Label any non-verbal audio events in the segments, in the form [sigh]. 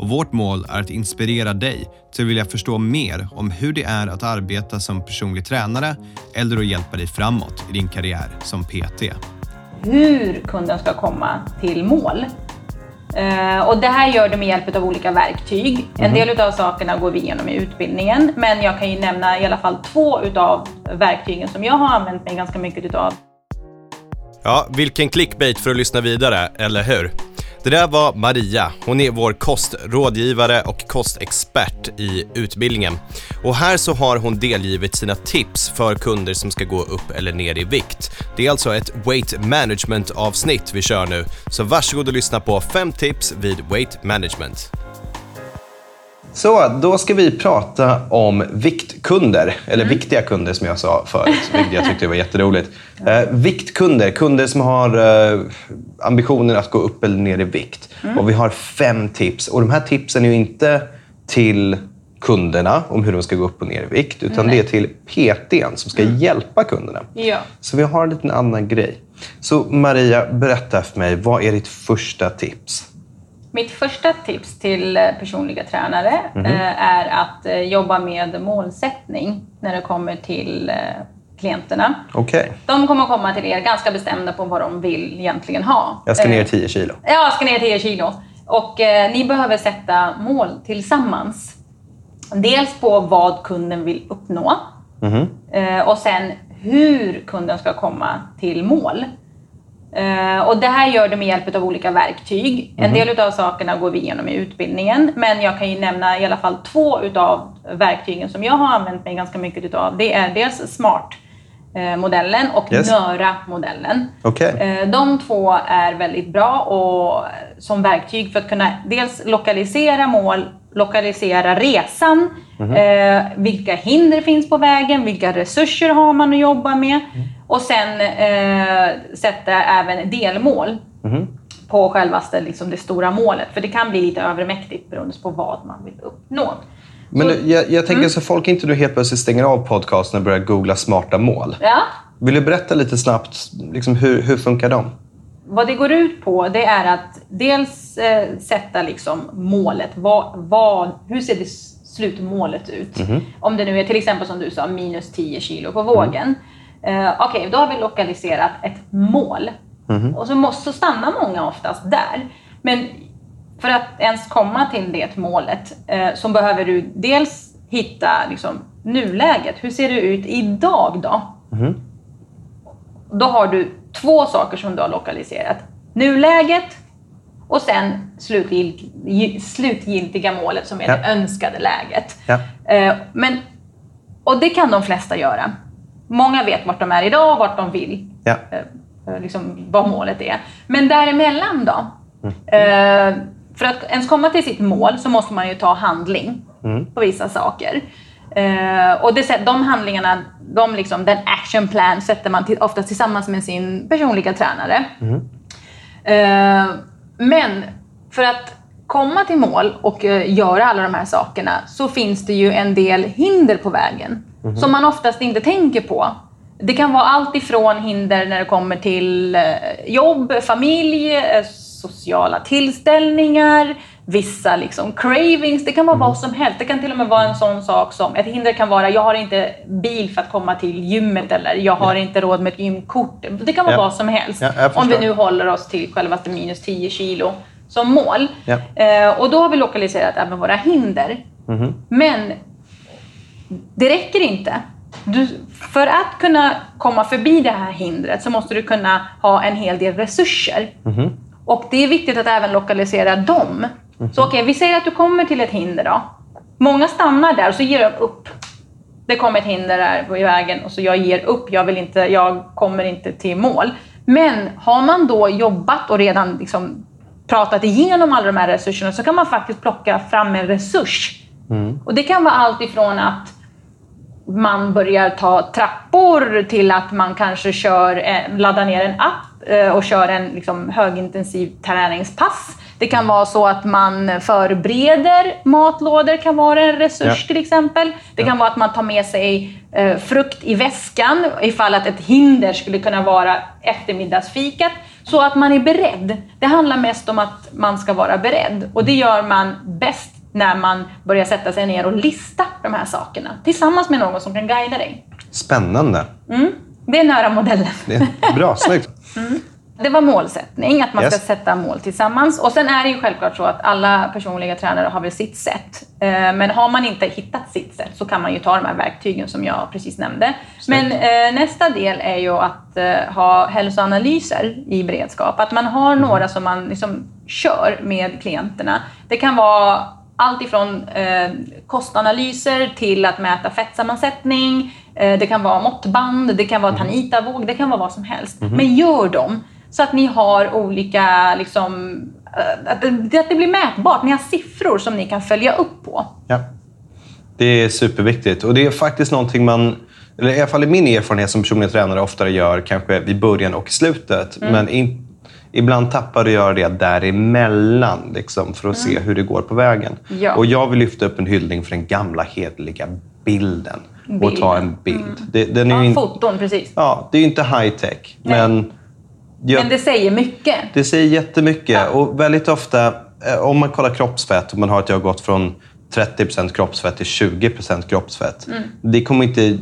och vårt mål är att inspirera dig till att vilja förstå mer om hur det är att arbeta som personlig tränare eller att hjälpa dig framåt i din karriär som PT. Hur kunden ska komma till mål. Eh, och det här gör du med hjälp av olika verktyg. En del av sakerna går vi igenom i utbildningen, men jag kan ju nämna i alla fall två av verktygen som jag har använt mig ganska mycket utav. Ja, vilken clickbait för att lyssna vidare, eller hur? Det där var Maria. Hon är vår kostrådgivare och kostexpert i utbildningen. Och här så har hon delgivit sina tips för kunder som ska gå upp eller ner i vikt. Det är alltså ett weight management avsnitt vi kör nu. Så varsågod och lyssna på fem tips vid weight management. Så, då ska vi prata om viktkunder, eller Mm. viktiga kunder som jag sa förut, vilket jag tyckte var jätteroligt. Eh, viktkunder, kunder som har eh, ambitionen att gå upp eller ner i vikt. Mm. Och vi har fem tips. Och de här tipsen är ju inte till kunderna om hur de ska gå upp och ner i vikt, utan det är till PTn som ska hjälpa kunderna. Mm. Ja. Så vi har en liten annan grej. Så Maria, berätta för mig, vad är ditt första tips? Mitt första tips till personliga tränare eh, är att eh, jobba med målsättning när det kommer till eh, klienterna. Okej, De kommer komma till er ganska bestämda på vad de vill egentligen ha. jag ska ner Eh, 10 kilo. Ja, jag ska ner 10 kilo. Och eh, ni behöver sätta mål tillsammans. Dels på vad kunden vill uppnå eh, och sen hur kunden ska komma till mål. Eh, och det här gör du med hjälp av olika verktyg. En del av sakerna går vi igenom i utbildningen, men jag kan ju nämna i alla fall två av verktygen som jag har använt mig ganska mycket utav. Det är dels SMART-modellen och Yes. NÖRA-modellen. Okej. Eh, De två är väldigt bra och som verktyg för att kunna dels lokalisera mål, lokalisera resan, eh, vilka hinder finns på vägen, vilka resurser har man att jobba med och sen eh, sätta även delmål på självaste liksom det stora målet. För det kan bli lite övermäktigt beroende på vad man vill uppnå. Men du, jag, jag Mm. tänker så folk inte nu helt plötsligt stänger av podcasten och börjar googla smarta mål. Ja. Vill du berätta lite snabbt, liksom, hur, hur funkar de? Vad det går ut på det är att dels eh, sätta liksom målet. Vad, vad, hur ser det slutmålet ut? Om det nu är till exempel som du sa, minus 10 kilo på vågen. Eh, Okej, då har vi lokaliserat ett mål. Och så, måste, så stannar många oftast där. Men för att ens komma till det målet eh, så behöver du dels hitta liksom, nuläget. Hur ser det ut idag då? Då har du två saker som du har lokaliserat. Nuläget och sen slutgilt, slutgiltiga målet som är Ja. det önskade läget. Ja. Eh, Men, och det kan de flesta göra. Många vet vart de är idag och vart de vill. Ja. Eh, Liksom vad målet är. Men däremellan då? Mm. Eh, För att ens komma till sitt mål så måste man ju ta handling Mm. på vissa saker. Eh, och det, de handlingarna, de liksom, den action plan sätter man till, oftast tillsammans med sin personliga tränare. Eh, men för att komma till mål och eh, göra alla de här sakerna så finns det ju en del hinder på vägen som man oftast inte tänker på. Det kan vara allt ifrån hinder när det kommer till jobb, familj, sociala tillställningar, vissa liksom cravings. Det kan vara vad som helst. Det kan till och med vara en sån sak som, ett hinder kan vara, jag har inte bil för att komma till gymmet eller jag har inte råd med ett gymkort. Det kan vara Ja. vad som helst. Jag Om vi nu håller oss till självaste minus 10 kilo som mål. Eh, och då har vi lokaliserat även våra hinder. Men det räcker inte. Du, för att kunna komma förbi det här hindret så måste du kunna ha en hel del resurser. Och det är viktigt att även lokalisera dem. Så okej, vi säger att du kommer till ett hinder då. Många stannar där och så ger de upp. Det kommer ett hinder där på vägen och så jag ger upp. Jag, vill inte, jag kommer inte till mål. Men har man då jobbat och redan liksom pratat igenom alla de här resurserna så kan man faktiskt plocka fram en resurs. Och det kan vara allt ifrån att man börjar ta trappor till att man kanske kör, eh, laddar ner en app och kör en liksom, högintensiv träningspass. Det kan vara så att man förbereder matlådor, kan vara en resurs Ja. till exempel. Det kan vara att man tar med sig eh, frukt i väskan ifall att ett hinder skulle kunna vara eftermiddagsfikat. Så att man är beredd. Det handlar mest om att man ska vara beredd. Och det gör man bäst när man börjar sätta sig ner och lista de här sakerna. Tillsammans med någon som kan guida dig. Spännande. Det är nära modellen. Det är bra, snyggt. [laughs] Det var målsättning, att man Yes. ska sätta mål tillsammans. Och sen är det ju självklart så att alla personliga tränare har väl sitt sätt. Eh, Men har man inte hittat sitt sätt så kan man ju ta de här verktygen som jag precis nämnde. Men eh, nästa del är ju att eh, ha hälsoanalyser i beredskap. Att man har några som man liksom kör med klienterna. Det kan vara allt ifrån eh, kostanalyser till att mäta fettsammansättning. Eh, det kan vara måttband, det kan vara tanitavåg, det kan vara vad som helst. Men gör dem så att ni har olika, liksom, eh, att det, att det blir mätbart. Ni har siffror som ni kan följa upp på. Ja. Det är superviktigt. Och det är faktiskt någonting man, eller i alla fall i min erfarenhet som personlig tränare oftare gör kanske vid början och i slutet. Men in, ibland tappar du att göra det däremellan liksom, för att se hur det går på vägen. Ja. Och jag vill lyfta upp en hyllning för den gamla hederliga bilden. Och ta en bild. Det, den är Ja, in, foton, precis. ja, det är ju inte high tech, men jag, Men det säger mycket. det säger jättemycket. Ja. Och väldigt ofta, eh, om man kollar kroppsfett och man har att jag har gått från 30% kroppsfett till 20% kroppsfett. Mm. Det kommer inte...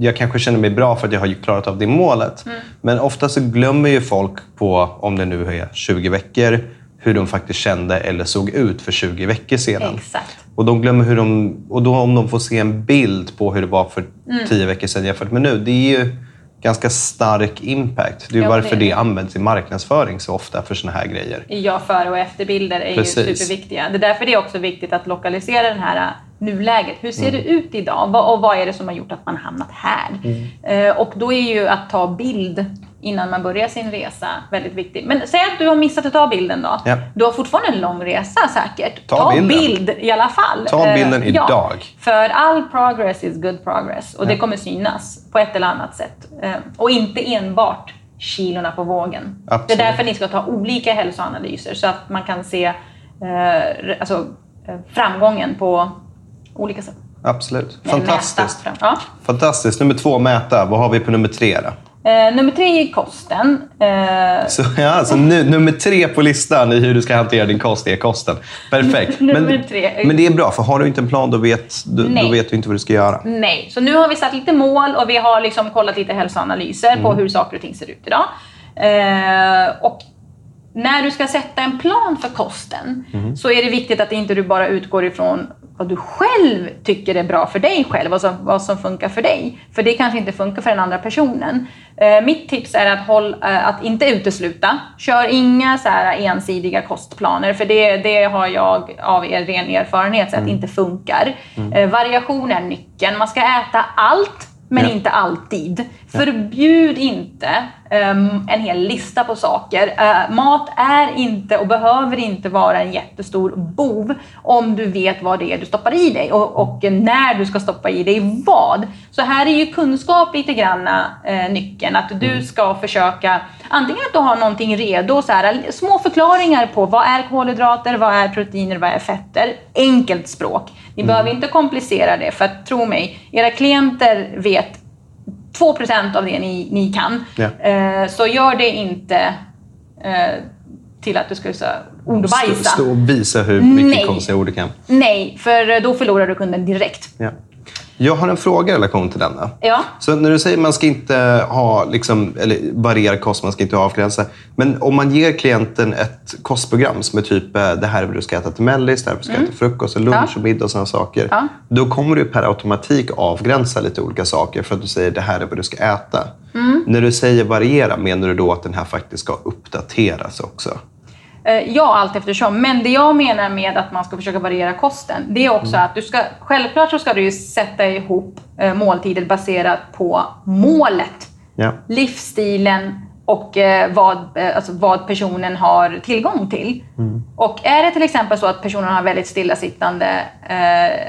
Jag kanske känner mig bra för att jag har klarat av det målet. Mm. Men ofta så glömmer ju folk på, om det nu är 20 veckor, hur de faktiskt kände eller såg ut för 20 veckor sedan. Exakt. Och de glömmer hur de... Och då om de får se en bild på hur det var för Mm. 10 veckor sedan jämfört med nu. Det är ju ganska stark impact. Det är Ja, varför det det, används i marknadsföring så ofta för såna här grejer. Ja, före och efterbilder är Precis. ju superviktiga. Det är därför det är också viktigt att lokalisera det här äh, nuläget. Hur ser Mm. det ut idag? Och vad är det som har gjort att man hamnat här? Mm. Eh, Och då är ju att ta bild innan man börjar sin resa väldigt viktigt. Men säg att du har missat att ta bilden då. Ja. Du har fortfarande en lång resa säkert. Ta bilden. bild i alla fall. Ta Eh, bilden ja. idag. För all progress is good progress. Och det kommer synas på ett eller annat sätt. Eh, Och inte enbart kilorna på vågen. Absolut. Det är därför ni ska ta olika hälsoanalyser så att man kan se eh, alltså, eh, framgången på olika sätt. Absolut. Fantastiskt. Ja. Fantastiskt. Nummer två, mäta. Vad har vi på nummer tre då? Eh, nummer tre är kosten. Eh, Så, ja, alltså, nu, nummer tre på listan i hur du ska hantera din kost är kosten. Perfekt. [laughs] Nummer Men, tre. men det är bra, för har du inte en plan då vet du, då vet du inte vad du ska göra. Nej, så nu har vi satt lite mål och vi har liksom kollat lite hälsoanalyser på hur saker och ting ser ut idag. Eh, och när du ska sätta en plan för kosten så är det viktigt att inte du bara utgår ifrån vad du själv tycker är bra för dig själv, vad som, vad som funkar för dig. För det kanske inte funkar för den andra personen. Eh, mitt tips är att, håll, eh, att inte utesluta. Kör inga så här ensidiga kostplaner, för det, det har jag av er ren erfarenhet sett inte funkar. Eh, variation är nyckeln. Man ska äta allt, men Ja. inte alltid. Förbjud inte en hel lista på saker. Eh, mat är inte och behöver inte vara en jättestor bov om du vet vad det är du stoppar i dig och, och när du ska stoppa i dig vad. Så här är ju kunskap lite grann eh, nyckeln. Att du ska försöka antingen att du har någonting redo, så här, små förklaringar på vad är kolhydrater, vad är proteiner, vad är fetter. Enkelt språk. Ni behöver inte komplicera det för att tro mig, era klienter vet 2% av det ni, ni kan. Eh, så gör det inte eh, till att du ska säga ord och Stå, stå och visa hur mycket Nej. konstiga ord du kan. Nej, för då förlorar du kunden direkt. Ja. Jag har en fråga i relation till denna. Ja. Så när du säger att man ska inte ha, liksom, eller variera kost, man ska inte avgränsa. Men om man ger klienten ett kostprogram som är typ eh, det här är vad du ska äta till mellis, det här är vad du ska äta till frukost, och lunch Mm. Ja. och middag och sådana saker. Ja. Då kommer du per automatik avgränsa lite olika saker för att du säger det här är vad du ska äta. Mm. När du säger variera, menar du då att den här faktiskt ska uppdateras också? Eh, Ja, allt eftersom. Men det jag menar med att man ska försöka variera kosten, det är också att du ska, självklart så ska du sätta ihop eh, måltider baserat på målet. Ja. livsstilen och eh, vad, alltså vad personen har tillgång till. Och är det till exempel så att personen har väldigt stillasittande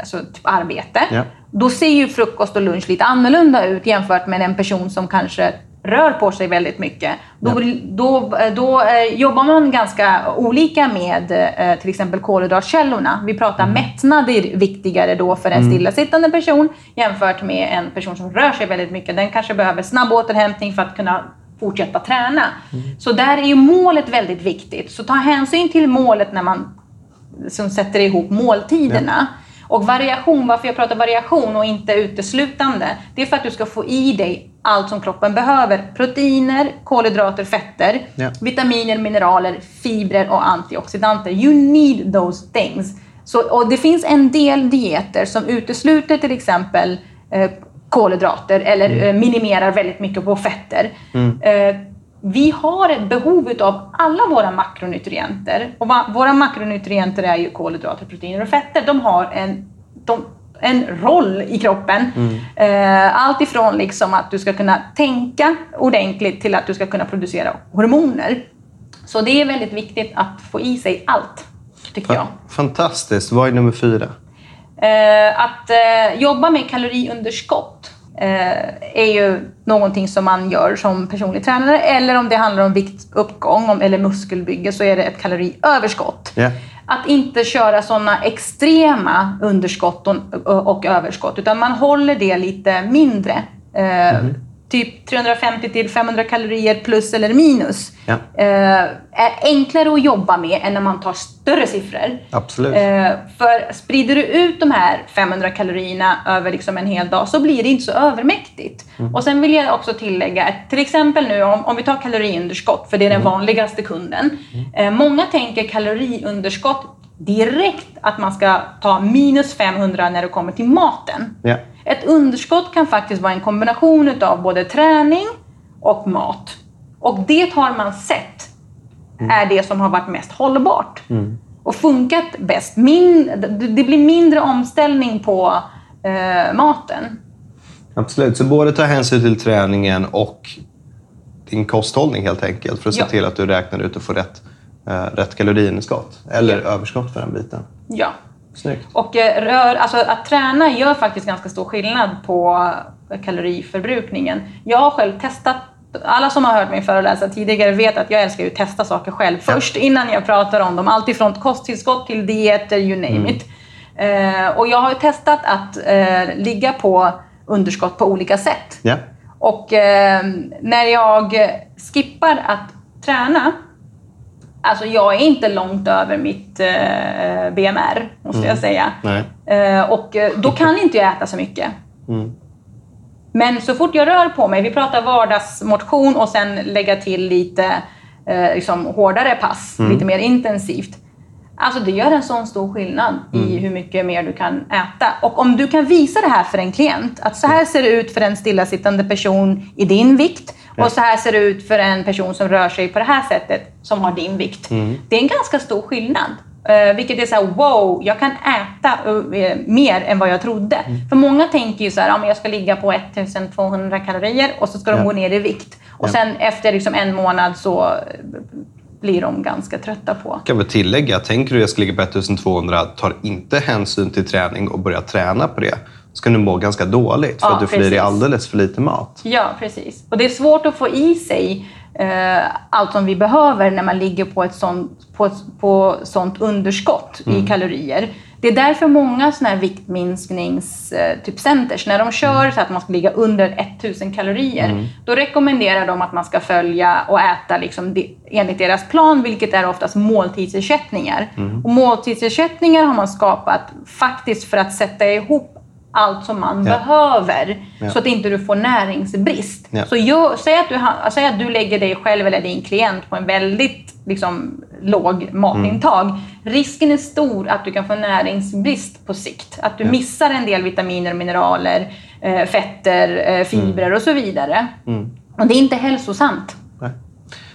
alltså typ arbete Ja. då ser ju frukost och lunch lite annorlunda ut jämfört med en person som kanske rör på sig väldigt mycket. Då, då, då eh, jobbar man ganska olika med eh, till exempel kolhydratkällorna. Vi pratar mm. mättnad är viktigare då för en mm. stillasittande person jämfört med en person som rör sig väldigt mycket. Den kanske behöver snabb återhämtning för att kunna fortsätta träna. Mm. Så där är ju målet väldigt viktigt. Så ta hänsyn till målet när man som sätter ihop måltiderna. Ja. Och variation, varför jag pratar variation och inte uteslutande, det är för att du ska få i dig allt som kroppen behöver. Proteiner, kolhydrater, fetter, ja. vitaminer, mineraler, fibrer och antioxidanter. You need those things. Så, och det finns en del dieter som utesluter till exempel eh, kolhydrater eller mm. eh, minimerar väldigt mycket på fetter. Mm. Eh, vi har ett behov av alla våra makronutrienter. Och våra makronutrienter är ju kolhydrater, proteiner och fetter. De har en, de, en roll i kroppen. Mm. Eh, allt ifrån liksom att du ska kunna tänka ordentligt till att du ska kunna producera hormoner. Så det är väldigt viktigt att få i sig allt, tycker jag. Fantastiskt. Vad är nummer fyra? Eh, att eh, jobba med kaloriunderskott är ju någonting som man gör som personlig tränare. Eller om det handlar om viktuppgång eller muskelbygge så är det ett kaloriöverskott. Yeah. Att inte köra sådana extrema underskott och, överskott utan man håller det lite mindre. Eh, mm typ 350 till 500 kalorier plus eller minus ja. eh, är enklare att jobba med än när man tar större siffror. Absolut. Eh, för sprider du ut de här 500 kalorierna över liksom en hel dag så blir det inte så övermäktigt. Mm. Och sen vill jag också tillägga, att till exempel nu om, om vi tar kaloriunderskott, för det är den mm. vanligaste kunden. Mm. Eh, många tänker kaloriunderskott direkt att man ska ta minus 500 när det kommer till maten. Ja. Ett underskott kan faktiskt vara en kombination av både träning och mat. Och det har man sett mm. är det som har varit mest hållbart mm. och funkat bäst. Min, det blir mindre omställning på eh, maten. Absolut, så både ta hänsyn till träningen och din kosthållning helt enkelt för att ja. se till att du räknar ut och får rätt, rätt kaloriunderskott eller ja. överskott för den biten. Ja, Snyggt. Och eh, rör, alltså att träna gör faktiskt ganska stor skillnad på kaloriförbrukningen. Jag har själv testat alla som har hört mig föreläsa tidigare vet att jag älskar att testa saker själv först innan jag pratar om dem. Allt ifrån kosttillskott till dieter, you name mm. it. Eh, och jag har testat att eh, ligga på underskott på olika sätt. Yeah. Och eh, när jag skippar att träna Alltså jag är inte långt över mitt eh, BMR, måste mm. jag säga. Eh, och eh, då kan inte jag äta så mycket. Mm. Men så fort jag rör på mig, vi pratar vardagsmotion och sen lägga till lite eh, liksom hårdare pass, mm. lite mer intensivt. Alltså det gör en sån stor skillnad mm. i hur mycket mer du kan äta. Och om du kan visa det här för en klient, att så här ser det ut för en stillasittande person i din vikt och så här ser det ut för en person som rör sig på det här sättet, som har din vikt. Mm. Det är en ganska stor skillnad. Uh, vilket är så här, wow, jag kan äta uh, mer än vad jag trodde. Mm. För många tänker ju så här, ja, men jag ska ligga på 1200 kalorier och så ska de ja. gå ner i vikt. Och sen efter liksom en månad så blir de ganska trötta på. Jag kan väl tillägga, tänker du att jag ska ligga på 1200, tar inte hänsyn till träning och börjar träna på det så kan du må ganska dåligt för ja, att du får i dig alldeles för lite mat. Ja, precis. Och det är svårt att få i sig eh, allt som vi behöver när man ligger på ett sånt, på, på sånt underskott mm. i kalorier. Det är därför många såna här viktminsknings eh, när de kör så att man ska ligga under 1000 kalorier, mm. då rekommenderar de att man ska följa och äta liksom enligt deras plan, vilket är oftast måltidsersättningar. Mm. Och måltidsersättningar har man skapat faktiskt för att sätta ihop allt som man ja. behöver ja. så att inte du får näringsbrist. Ja. Så jag, säg, att du, säg att du lägger dig själv eller din klient på en väldigt liksom, låg matintag. Mm. Risken är stor att du kan få näringsbrist på sikt. Att du missar en del vitaminer, mineraler, eh, fetter, eh, fibrer mm. och så vidare. Mm. Och det är inte hälsosamt.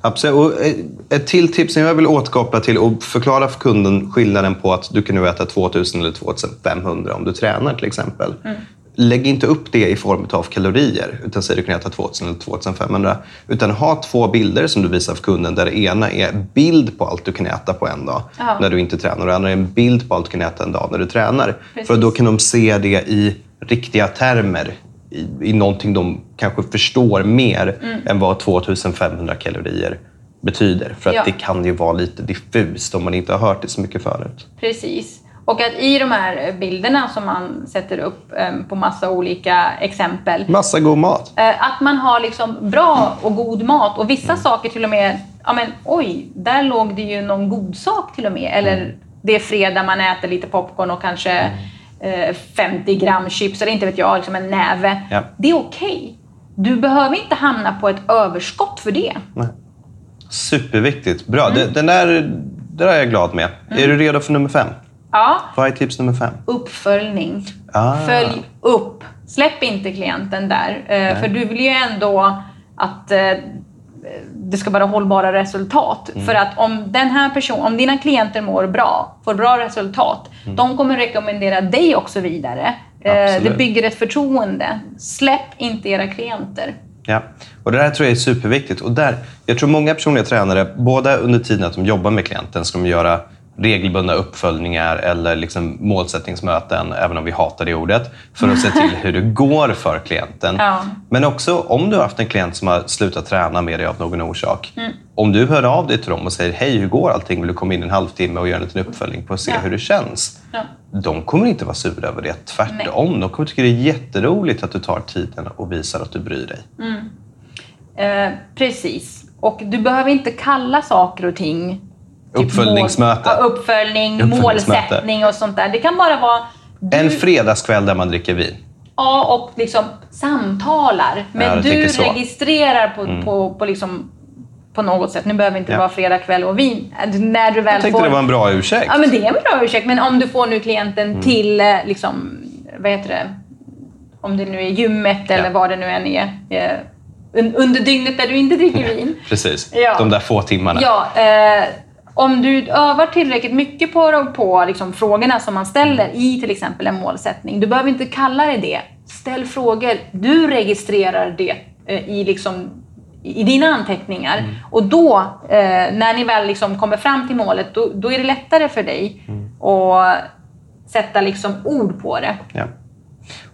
Absolut. Och eh, ett till tips som jag vill återkoppla till och förklara för kunden skillnaden på att du kan nu äta 2000 eller 2500 om du tränar till exempel. Mm. Lägg inte upp det i form av kalorier, utan säg att du kan äta 2000 eller 2500. Utan ha två bilder som du visar för kunden där det ena är bild på allt du kan äta på en dag Aha. när du inte tränar och det andra är en bild på allt du kan äta en dag när du tränar. Precis. För då kan de se det i riktiga termer i, i någonting de kanske förstår mer Mm. än vad 2500 kalorier betyder. För att Ja. det kan ju vara lite diffust om man inte har hört det så mycket förut. Precis. Och att i de här bilderna som man sätter upp eh, på massa olika exempel, Massa god mat. eh, att man har liksom bra och god mat och vissa saker till och med, ja men oj, där låg det ju någon god sak till och med. Eller det är fredag, man äter lite popcorn och kanske eh, 50 gram chips, eller inte vet jag, liksom en näve. Ja. Det är okej. Du behöver inte hamna på ett överskott för det. Nej. Superviktigt. Bra. Mm. Den där, det där är jag glad med. Är du redo för nummer fem? Ja, Vad är tips nummer fem? uppföljning. Ah. Följ upp. Släpp inte klienten där. Eh, för du vill ju ändå att eh, det ska vara hållbara resultat. Mm. För att om, den här person, om dina klienter mår bra, får bra resultat, Mm. de kommer rekommendera dig också vidare. Eh, det Absolut. bygger ett förtroende. Släpp inte era klienter. Ja, och det här tror jag är superviktigt. Och där, jag tror många personliga tränare, både under tiden att de jobbar med klienten, ska de göra regelbundna uppföljningar eller liksom målsättningsmöten, även om vi hatar det ordet, för att se till hur det går för klienten. Ja. Men också om du har haft en klient som har slutat träna med dig av någon orsak. Mm. Om du hör av dig till dem och säger hej, hur går allting? Vill du komma in en halvtimme och göra en liten uppföljning på att se Ja. hur det känns? Ja. De kommer inte vara sura över det. Tvärtom. De kommer tycka det är jätteroligt att du tar tiden och visar att du bryr dig. Eh, precis. Och du behöver inte kalla saker och ting Uppföljningsmöte. Mål, ja, uppföljning, målsättning och sånt där. Det kan bara vara du, En fredagskväll där man dricker vin. ja, och liksom samtalar. Men Ja, du tänker så. Mm. registrerar på, på, på, liksom, på något sätt. Nu behöver inte Ja. vara fredag kväll och vin. Äh, När du väl Jag tänkte får... det var en bra ursäkt. Ja, men det är en bra ursäkt. Men om du får nu klienten Mm. till, eh, liksom, vad heter det? Om det nu är gymmet eller vad det nu än är. eh, un- Under dygnet där du inte dricker vin. Precis. Ja. De där få timmarna. Ja, eh, om du övar tillräckligt mycket på, på liksom, frågorna som man ställer i till exempel en målsättning. Du behöver inte kalla det det. Ställ frågor. Du registrerar det eh, i, liksom, i dina anteckningar. Mm. Och då, eh, när ni väl liksom kommer fram till målet, då, då är det lättare för dig Mm. att sätta liksom ord på det. Ja.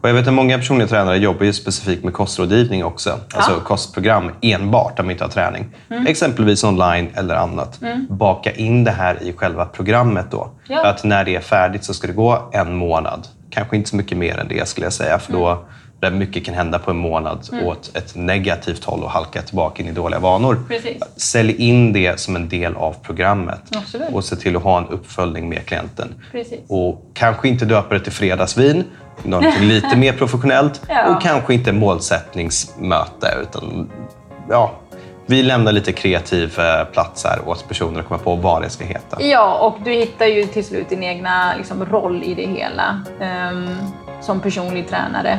Och jag vet att många personliga tränare jobbar ju specifikt med kostrådgivning också. Alltså Ja. kostprogram enbart, där man inte har träning. Exempelvis online eller annat. Baka in det här i själva programmet då. Ja. Att när det är färdigt så ska det gå en månad. Kanske inte så mycket mer än det skulle jag säga. För då där mycket kan hända på en månad åt ett negativt håll och halka tillbaka in i dåliga vanor. Precis. Sälj in det som en del av programmet. Absolut. Och se till att ha en uppföljning med klienten. Precis. Och kanske inte döpa det till fredagsvin, någonting [laughs] lite mer professionellt. Ja. Och kanske inte målsättningsmöte, utan ja, vi lämnar lite kreativ eh, plats här åt personer att komma på vad det ska heta. Ja, och du hittar ju till slut din egna liksom, roll i det hela ehm, som personlig tränare.